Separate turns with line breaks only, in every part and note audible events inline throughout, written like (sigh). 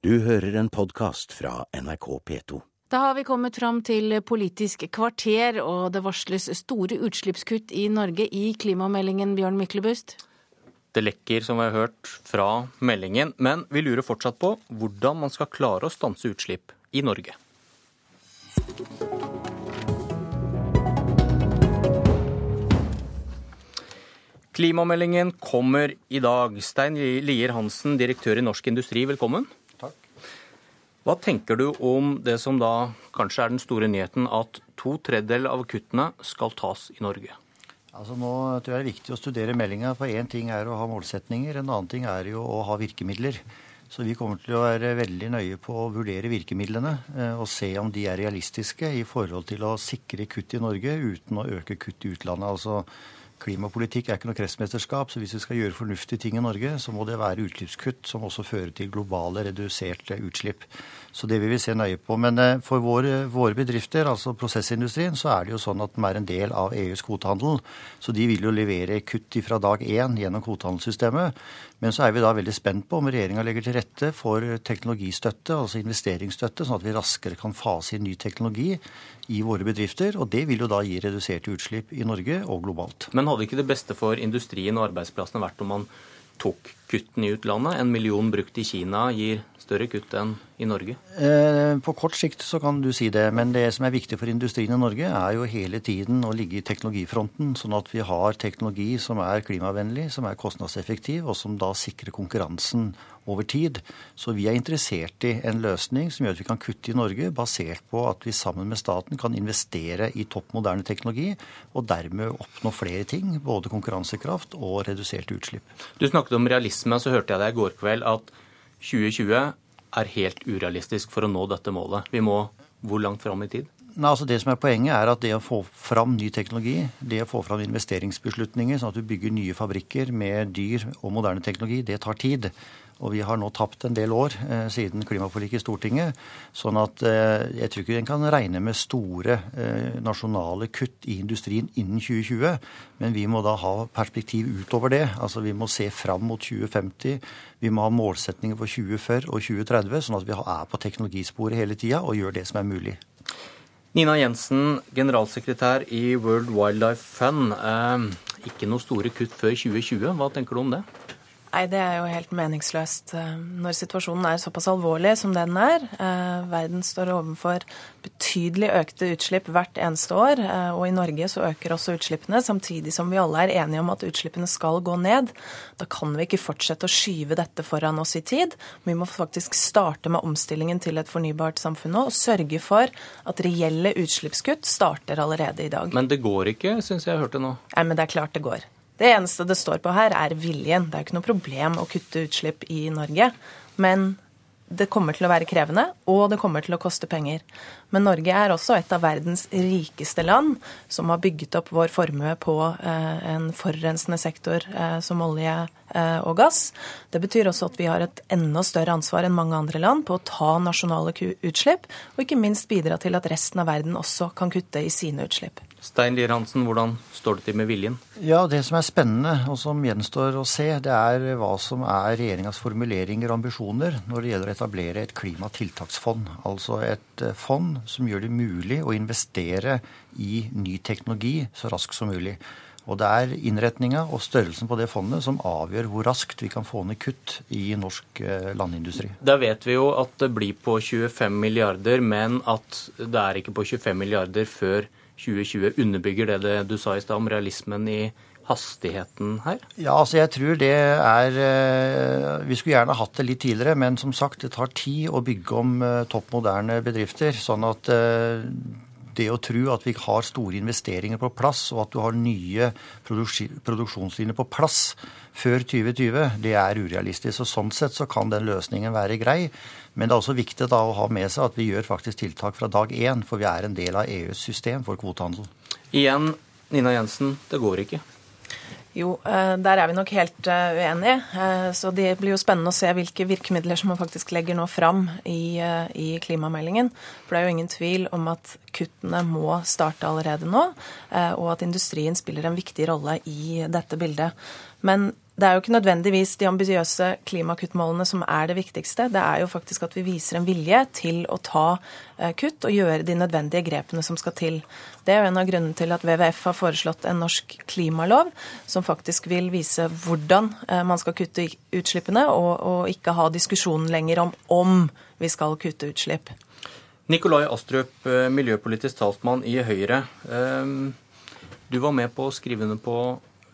Du hører en podkast fra NRK P2.
Da har vi kommet fram til Politisk kvarter, og det varsles store utslippskutt i Norge i klimameldingen, Bjørn Myklebust?
Det lekker, som vi har hørt, fra meldingen, men vi lurer fortsatt på hvordan man skal klare å stanse utslipp i Norge. Klimameldingen kommer i dag. Stein Lier Hansen, direktør i Norsk Industri, velkommen. Hva tenker du om det som da kanskje er den store nyheten, at to tredjedeler av kuttene skal tas i Norge?
Altså Nå tror jeg det er viktig å studere meldinga, for én ting er å ha målsetninger, en annen ting er jo å ha virkemidler. Så vi kommer til å være veldig nøye på å vurdere virkemidlene eh, og se om de er realistiske i forhold til å sikre kutt i Norge uten å øke kutt i utlandet. Altså Klimapolitikk er ikke noe kretsmesterskap, så hvis vi skal gjøre fornuftige ting i Norge, så må det være utslippskutt som også fører til globale reduserte utslipp. Så det vil vi se nøye på. Men eh, for våre, våre bedrifter, altså prosessindustrien, så er det jo sånn at den er en del av EUs kvotehandel. Så de vil jo levere kutt fra dag én gjennom kvotehandelssystemet. Men så er vi da veldig spent på om regjeringa legger til rette for teknologistøtte, altså investeringsstøtte, sånn at vi raskere kan fase inn ny teknologi i våre bedrifter. Og det vil jo da gi reduserte utslipp i Norge og globalt.
Men hadde ikke det beste for industrien og arbeidsplassene vært om man tok kuttene i utlandet? En million brukt i Kina gir større kutt enn i Norge?
Eh, på kort sikt så kan du si det, men det som er viktig for industrien i Norge, er jo hele tiden å ligge i teknologifronten, sånn at vi har teknologi som er klimavennlig, som er kostnadseffektiv, og som da sikrer konkurransen over tid. Så vi er interessert i en løsning som gjør at vi kan kutte i Norge, basert på at vi sammen med staten kan investere i topp moderne teknologi, og dermed oppnå flere ting, både konkurransekraft og reduserte utslipp.
Du snakket om realisme, så hørte jeg deg i går kveld at 2020 er helt urealistisk for å nå dette målet. Vi må hvor langt fram i tid?
Nei, altså det som er Poenget er at det å få fram ny teknologi, det å få fram investeringsbeslutninger, sånn at du bygger nye fabrikker med dyr og moderne teknologi, det tar tid. Og vi har nå tapt en del år eh, siden klimaforliket i Stortinget. Sånn at eh, jeg tror ikke en kan regne med store eh, nasjonale kutt i industrien innen 2020. Men vi må da ha perspektiv utover det. Altså vi må se fram mot 2050. Vi må ha målsetninger for 2040 og 2030, sånn at vi er på teknologisporet hele tida og gjør det som er mulig.
Nina Jensen, generalsekretær i World Wildlife Fund. Eh, ikke noe store kutt før 2020. Hva tenker du om det?
Nei, det er jo helt meningsløst eh, når situasjonen er såpass alvorlig som den er. Eh, verden står overfor betydelig økte utslipp hvert eneste år, eh, og i Norge så øker også utslippene, samtidig som vi alle er enige om at utslippene skal gå ned. Da kan vi ikke fortsette å skyve dette foran oss i tid. Vi må faktisk starte med omstillingen til et fornybart samfunn nå, og sørge for at reelle utslippskutt starter allerede i dag.
Men det går ikke, syns jeg hørte nå.
Nei, men det er klart det går. Det eneste det står på her, er viljen. Det er ikke noe problem å kutte utslipp i Norge. Men det kommer til å være krevende, og det kommer til å koste penger. Men Norge er også et av verdens rikeste land, som har bygget opp vår formue på eh, en forurensende sektor eh, som olje eh, og gass. Det betyr også at vi har et enda større ansvar enn mange andre land på å ta nasjonale utslipp, og ikke minst bidra til at resten av verden også kan kutte i sine utslipp.
Stein Lier Hansen, hvordan står det til med viljen?
Ja, Det som er spennende, og som gjenstår å se, det er hva som er regjeringas formuleringer og ambisjoner når det gjelder å etablere et klimatiltaksfond. Altså et eh, som gjør det mulig å investere i ny teknologi så raskt som mulig. Og det er innretninga og størrelsen på det fondet som avgjør hvor raskt vi kan få ned kutt i norsk eh, landindustri.
Da vet vi jo at det blir på 25 milliarder, men at det er ikke på 25 milliarder før 2020 underbygger det, det du sa i stad om realismen i hastigheten her?
Ja, altså jeg tror det er eh, Vi skulle gjerne hatt det litt tidligere, men som sagt, det tar tid å bygge om eh, topp moderne bedrifter. Sånn at eh, det å tro at vi har store investeringer på plass, og at du har nye produksjonslinjer på plass før 2020, det er urealistisk. Og Sånn sett så kan den løsningen være grei. Men det er også viktig da å ha med seg at vi gjør faktisk tiltak fra dag én, for vi er en del av EUs system for kvotehandel.
Igjen, Nina Jensen, det går ikke.
Jo, eh, der er vi nok helt eh, uenige. Eh, så det blir jo spennende å se hvilke virkemidler som man faktisk legger nå fram i, i, klimameldingen. For det er jo ingen tvil om at kuttene må starte allerede nå, og at industrien spiller en viktig rolle i dette bildet. Men Det er jo ikke nødvendigvis de ambisiøse klimakuttmålene som er det viktigste. Det er jo faktisk at vi viser en vilje til å ta eh, kutt og gjøre de nødvendige grepene som skal til. Det er jo en av grunnene til at WWF har foreslått en norsk klimalov som faktisk vil vise hvordan eh, man skal kutte utslippene, og, og ikke ha diskusjonen lenger om om vi skal kutte utslipp.
Nikolai Astrup, eh, miljøpolitisk talsmann i Høyre. Du var med på å skrive under på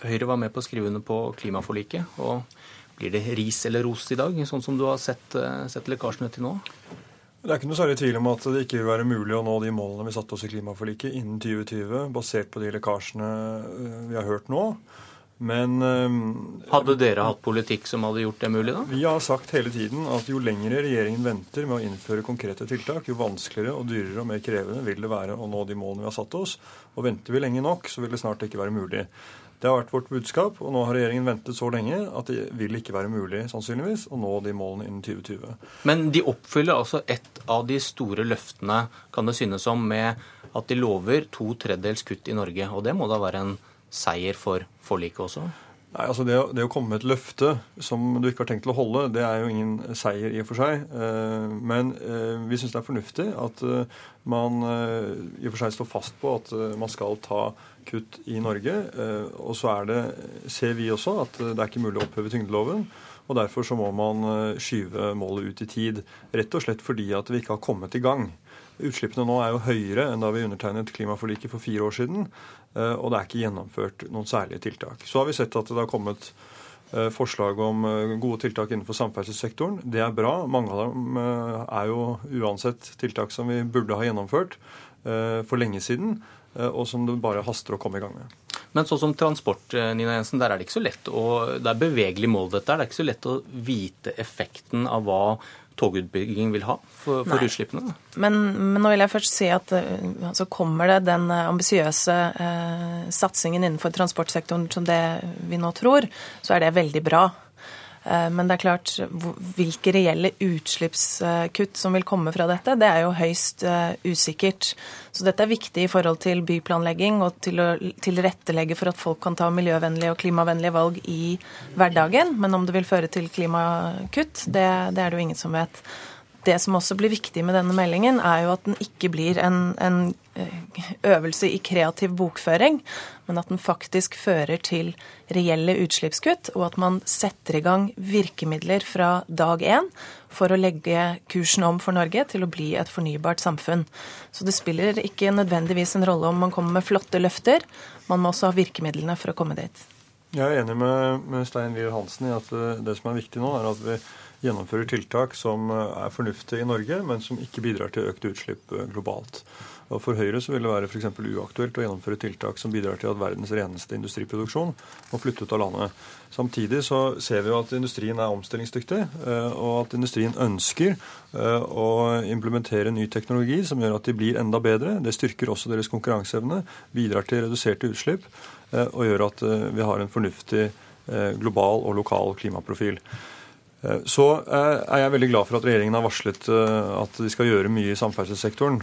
Høyre var med på å skrive under på klimaforliket. og Blir det ris eller ros i dag, sånn som du har sett, eh, sett lekkasjene til nå?
Det er ikke noe særlig tvil om at det ikke vil være mulig å nå de målene vi satte oss i klimaforliket innen 2020, basert på de lekkasjene eh, vi har hørt nå. Men
um, Hadde dere hatt politikk som hadde gjort det mulig, da?
Vi har sagt hele tiden at jo lengre regjeringen venter med å innføre konkrete tiltak, jo vanskeligere og dyrere og mer krevende vil det være å nå de målene vi har satt oss. Og venter vi lenge nok, så vil det snart ikke være mulig. Det har vært vårt budskap, og nå har regjeringen ventet så lenge at det vil ikke være mulig sannsynligvis å nå de målene innen 2020.
Men de oppfyller altså et av de store løftene, kan det synes som, med at de lover to tredjedels kutt i Norge. Og det må da være en seier for forliket også?
Nei, altså det, det, å komme med et løfte som du ikke har tenkt til å holde, det er jo ingen seier i og for seg. Eh, men eh, vi syns det er fornuftig at eh, man i og for seg står fast på at man skal ta kutt i Norge. Og så er det, ser vi også at det er ikke mulig å oppheve tyngdeloven. Og derfor så må man skyve målet ut i tid. Rett og slett fordi at vi ikke har kommet i gang. Utslippene nå er jo høyere enn da vi undertegnet klimaforliket for fire år siden. Eh, og det er ikke gjennomført noen særlige tiltak. Så har vi sett at det har kommet eh, forslag om eh, gode tiltak innenfor samferdselssektoren. Det er bra. Mange av dem er jo uansett tiltak som vi burde ha gjennomført for lenge siden, og som det bare haster å komme i gang med.
Men sånn som transport, Nina Jensen, der er det ikke så lett å, det er bevegelig mål dette. Det er ikke så lett å vite effekten av hva togutbygging vil ha for, for utslippene?
Men, men, nå vil jeg først si at eh, altså kommer det den eh, ambisiøse eh, satsingen innenfor transportsektoren som det vi nå tror, så er det veldig bra. Eh, men det er klart, hvilke reelle utslippskutt som vil komme fra dette, det er jo høyst eh, usikkert. Så dette er viktig i forhold til byplanlegging og til å tilrettelegge for at folk kan ta miljøvennlige og klimavennlige valg i hverdagen. Men om det vil føre til klimakutt, det, det er det jo ingen som vet det som også blir viktig med denne meldingen, er jo at den ikke blir en, en, eh, øvelse i kreativ bokføring, men at den faktisk fører til reelle utslippskutt, og at man setter i gang virkemidler fra dag én for å legge kursen om for Norge til å bli et fornybart samfunn. Så det spiller ikke nødvendigvis en rolle om man kommer med flotte løfter, man må også ha virkemidlene for å komme dit.
Jeg er enig med, med Stein Lier Hansen i at eh, det som er viktig nå, er at vi gjennomfører tiltak som eh, er fornuftige i Norge, men som ikke bidrar til økte utslipp eh, globalt. Og For Høyre så vil det være f.eks. uaktuelt å gjennomføre tiltak som bidrar til at verdens reneste industriproduksjon må flytte ut av landet. Samtidig så ser vi jo at industrien er omstillingsdyktig, eh, og at industrien ønsker å implementere ny teknologi som gjør at de blir enda bedre. Det styrker også deres konkurranseevne, bidrar til reduserte utslipp og gjør at vi har en fornuftig global og lokal klimaprofil. Eh, så eh, er jeg veldig glad for at regjeringen har varslet eh, at de skal gjøre mye i samferdselssektoren.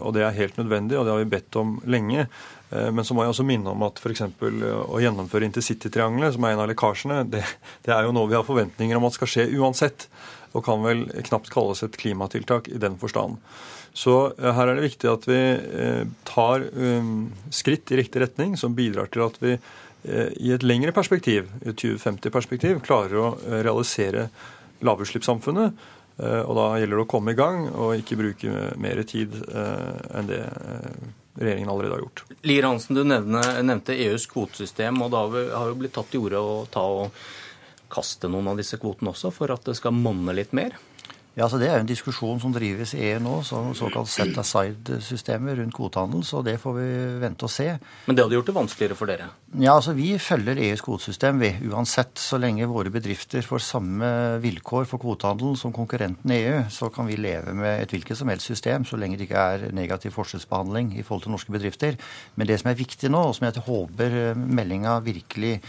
Og det er helt nødvendig, og det har vi bedt om lenge. Men så må jeg også minne om at f.eks. å gjennomføre intercitytriangelet, som er en av lekkasjene, (laughs) det, det, er jo noe vi har forventninger om at skal skje uansett. Og kan vel knapt kalles et klimatiltak i den forstand. Så her er det viktig at vi tar skritt i riktig retning som bidrar til at vi i et lengre perspektiv, i et 2050-perspektiv, klarer å eh, realisere lavutslippssamfunnet. Eh, og da gjelder det å komme i gang og ikke bruke mer tid enn det regjeringen allerede har gjort.
Lier Hansen, du nevne, nevnte EUs kvotesystem, og da har jo blitt tatt til orde å ta og kaste noen av disse kvotene også, for at det skal monne litt mer?
Ja, så Det er jo en diskusjon som drives i EU nå, så, såkalt set aside-systemet rundt kvotehandel. Så det får vi vente og se.
Men det hadde gjort det vanskeligere for dere?
Ja, altså Vi følger EUs kvotesystem, vi. Uansett. Så lenge våre bedrifter får samme vilkår for kvotehandel som konkurrenten i EU, så kan vi leve med et hvilket som helst system, så lenge det ikke er negativ forskjellsbehandling i forhold til norske bedrifter. Men det som er viktig nå, og som jeg håper meldinga virkelig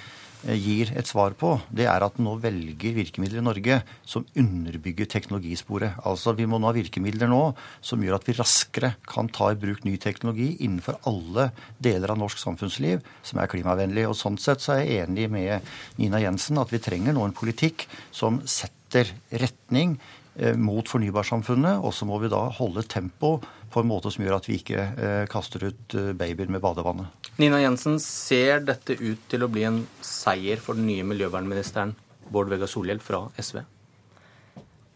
gir et svar på, det er at nå velger virkemidler i Norge som underbygger teknologisporet. Altså Vi må nå ha virkemidler nå som gjør at vi raskere kan ta i bruk ny teknologi innenfor alle deler av norsk samfunnsliv som er klimavennlig. Og Sånn sett så er jeg enig med Nina Jensen at vi trenger nå en politikk som setter retning eh, mot fornybarsamfunnet, og så må vi da holde tempo på en måte som gjør at vi ikke eh, kaster ut eh, babyer med badevannet.
Nina Jensen, ser dette ut til å bli en seier for den nye miljøvernministeren Bård Vegar Solhjell fra SV?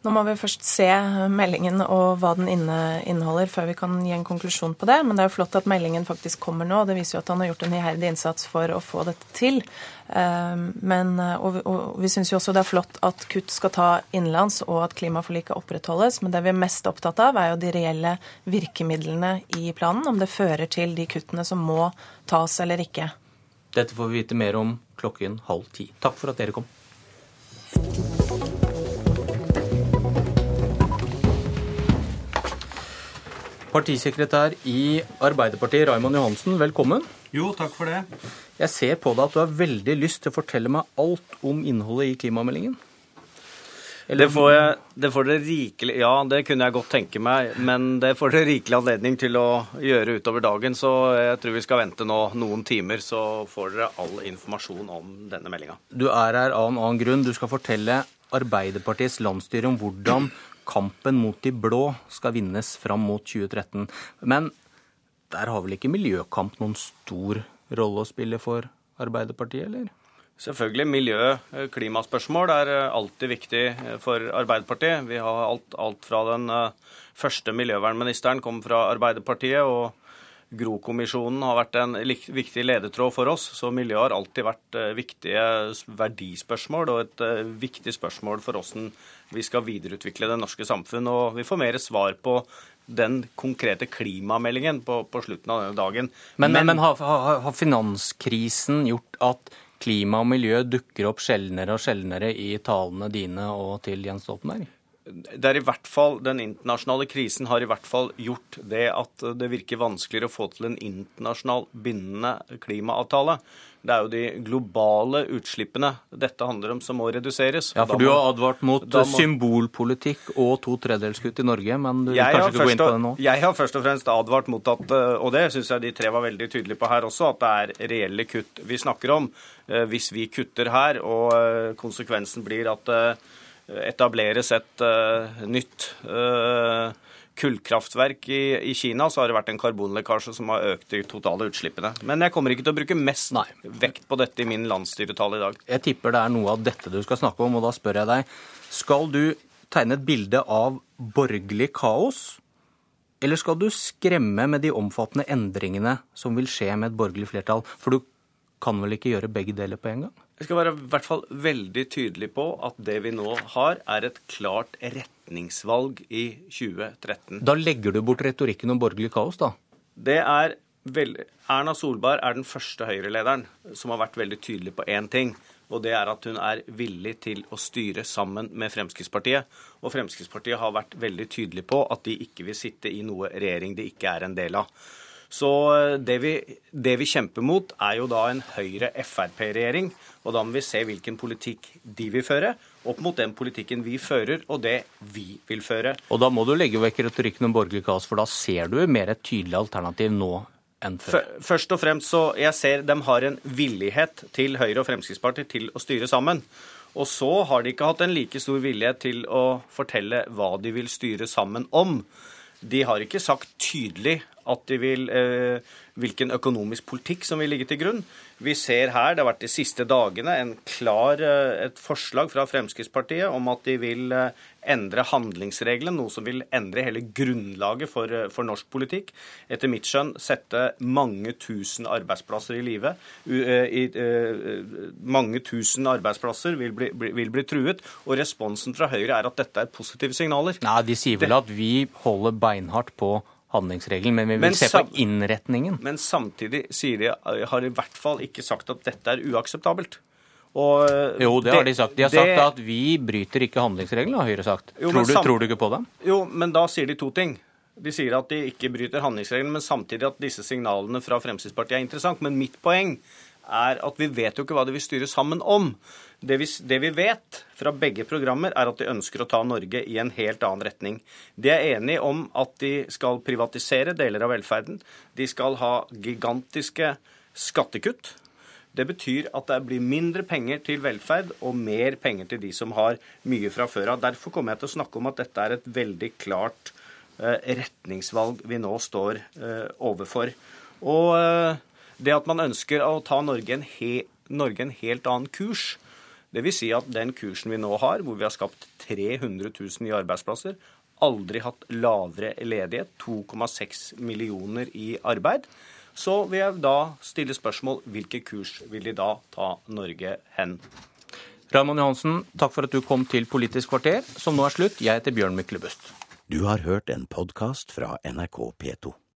Nå må vi først se meldingen og hva den inneholder, før vi kan gi en konklusjon på det. Men det er jo flott at meldingen faktisk kommer nå. og Det viser jo at han har gjort en iherdig innsats for å få dette til. Ehm, men, og, og vi syns jo også det er flott at kutt skal ta innenlands, og at klimaforliket opprettholdes. Men det vi er mest opptatt av, er jo de reelle virkemidlene i planen. Om det fører til de kuttene som må tas eller ikke.
Dette får vi vite mer om klokken halv ti. Takk for at dere kom. Partisekretær i Arbeiderpartiet, Raymond Johansen, velkommen.
Jo, takk for det.
Jeg ser på deg at du har veldig lyst til å fortelle meg alt om innholdet i klimameldingen.
Eller... Det, får jeg, det får dere rikelig Ja, det kunne jeg godt tenke meg, men det får dere rikelig anledning til å gjøre utover dagen, så jeg tror vi skal vente nå noen timer, så får dere all informasjon om denne meldinga.
Du er her av en annen grunn. Du skal fortelle Arbeiderpartiets landsstyre om hvordan kampen mot de blå skal vinnes fram mot 2013. Men der har vel ikke miljøkamp noen stor rolle å spille for Arbeiderpartiet, eller?
Selvfølgelig. Miljø- og klimaspørsmål er alltid viktig for Arbeiderpartiet. Vi har alt, alt fra den eh, første miljøvernministeren kom fra Arbeiderpartiet, og Gro-kommisjonen har vært en viktig ledetråd for oss. Så miljø har alltid vært eh, viktige verdispørsmål og et eh, viktig spørsmål for hvordan vi skal videreutvikle det norske samfunn. Og vi får mer svar på den konkrete klimameldingen på, på slutten av denne dagen.
Men, men, men har, har, har, finanskrisen gjort at klima og miljø dukker opp sjeldnere og sjeldnere i talene dine og til Jens Stoltenberg?
Det er i hvert fall, Den internasjonale krisen har i hvert fall gjort det at det virker vanskeligere å få til en internasjonal bindende klimaavtale. Det er jo de globale utslippene dette handler om, som må reduseres.
Ja, for Du har advart mot må, symbolpolitikk og to tredjedelskutt i Norge, men du vil kanskje ikke gå inn på det nå?
Jeg har først og fremst advart mot at, og det syns jeg de tre var veldig tydelige på her også, at det er reelle kutt vi snakker om. Eh, hvis vi kutter her, og eh, konsekvensen blir at eh, etableres et uh, nytt uh, kullkraftverk i, i, Kina, så har det vært en karbonlekkasje som har økt de totale utslippene. Men jeg kommer ikke til å bruke mest Nei. vekt på dette i min landsstyretale i dag.
Jeg tipper det er noe av dette du skal snakke om, og da spør jeg deg. Skal du tegne et bilde av borgerlig kaos? Eller skal du skremme med de omfattende endringene som vil skje med et borgerlig flertall? For du kan vel ikke gjøre begge deler på en gang?
Jeg skal være i hvert fall veldig tydelig på at det vi nå har, er et klart retningsvalg i 2013.
Da legger du bort retorikken om borgerlig kaos, da?
Det er vel... Erna Solberg er den første Høyre-lederen som har vært veldig tydelig på én ting. Og det er at hun er villig til å styre sammen med Fremskrittspartiet. Og Fremskrittspartiet har vært veldig tydelig på at de ikke vil sitte i noe regjering de ikke er en del av. Så eh, det vi, det vi kjemper mot, er jo da en Høyre-Frp-regjering. Og da må vi se hvilken politikk de vil føre, opp mot den politikken vi fører, og det vi vil føre.
Og da må du legge vekk retorikken om borgerlig kaos, for da ser du mer et tydelig alternativ nå enn før?
Først og fremst så jeg ser de har en villighet til Høyre og Fremskrittspartiet til å styre sammen. Og så har de ikke hatt en like stor villighet til å fortelle hva de vil styre sammen om. De har ikke sagt tydelig at de vil, eh, hvilken økonomisk politikk som vil ligge til grunn. Vi ser her, det har vært de siste dagene, en klar, eh, et forslag fra Fremskrittspartiet om at de vil eh, endre handlingsreglene, noe som vil endre hele grunnlaget for, for norsk politikk. Etter mitt skjønn sette mange tusen arbeidsplasser i live. mange tusen arbeidsplasser vil bli, vil bli, truet, og responsen fra Høyre er at dette er positive signaler.
Nei, De sier vel at vi holder beinhardt på handlingsregelen, men vi vil men se på innretningen.
Men samtidig sier de, har de i hvert fall ikke sagt at dette er uakseptabelt. Og
jo, det, det, har de sagt. De har det, sagt at vi bryter ikke handlingsregelen, har Høyre sagt. Jo, tror, du, tror, du, ikke på dem?
Jo, men da sier de to ting. De sier at de ikke bryter handlingsregelen, men samtidig at disse signalene fra Fremskrittspartiet er interessant. Men mitt poeng er at vi vet jo ikke hva de vil styre sammen om. Det vi, det vi, vet fra begge programmer, er at de ønsker å ta Norge i en helt annen retning. De er enige om at de skal privatisere deler av velferden. De skal ha gigantiske skattekutt. Det betyr at det blir mindre penger til velferd og mer penger til de som har mye fra før av. Derfor kommer jeg til å snakke om at dette er et veldig klart eh, retningsvalg vi nå står eh, overfor. Og eh, det at man ønsker å ta Norge en, he, Norge en helt annen kurs, det vil si at den kursen vi nå har, hvor vi har skapt 300 000 nye arbeidsplasser, aldri hatt lavere ledighet, 2,6 millioner i arbeid, så vil jeg da stille spørsmål hvilken kurs vil de da ta Norge hen?
Raymond Johansen, takk for at du kom til Politisk kvarter, som nå er slutt. Jeg heter Bjørn Myklebust.
Du har hørt en podkast fra NRK P2.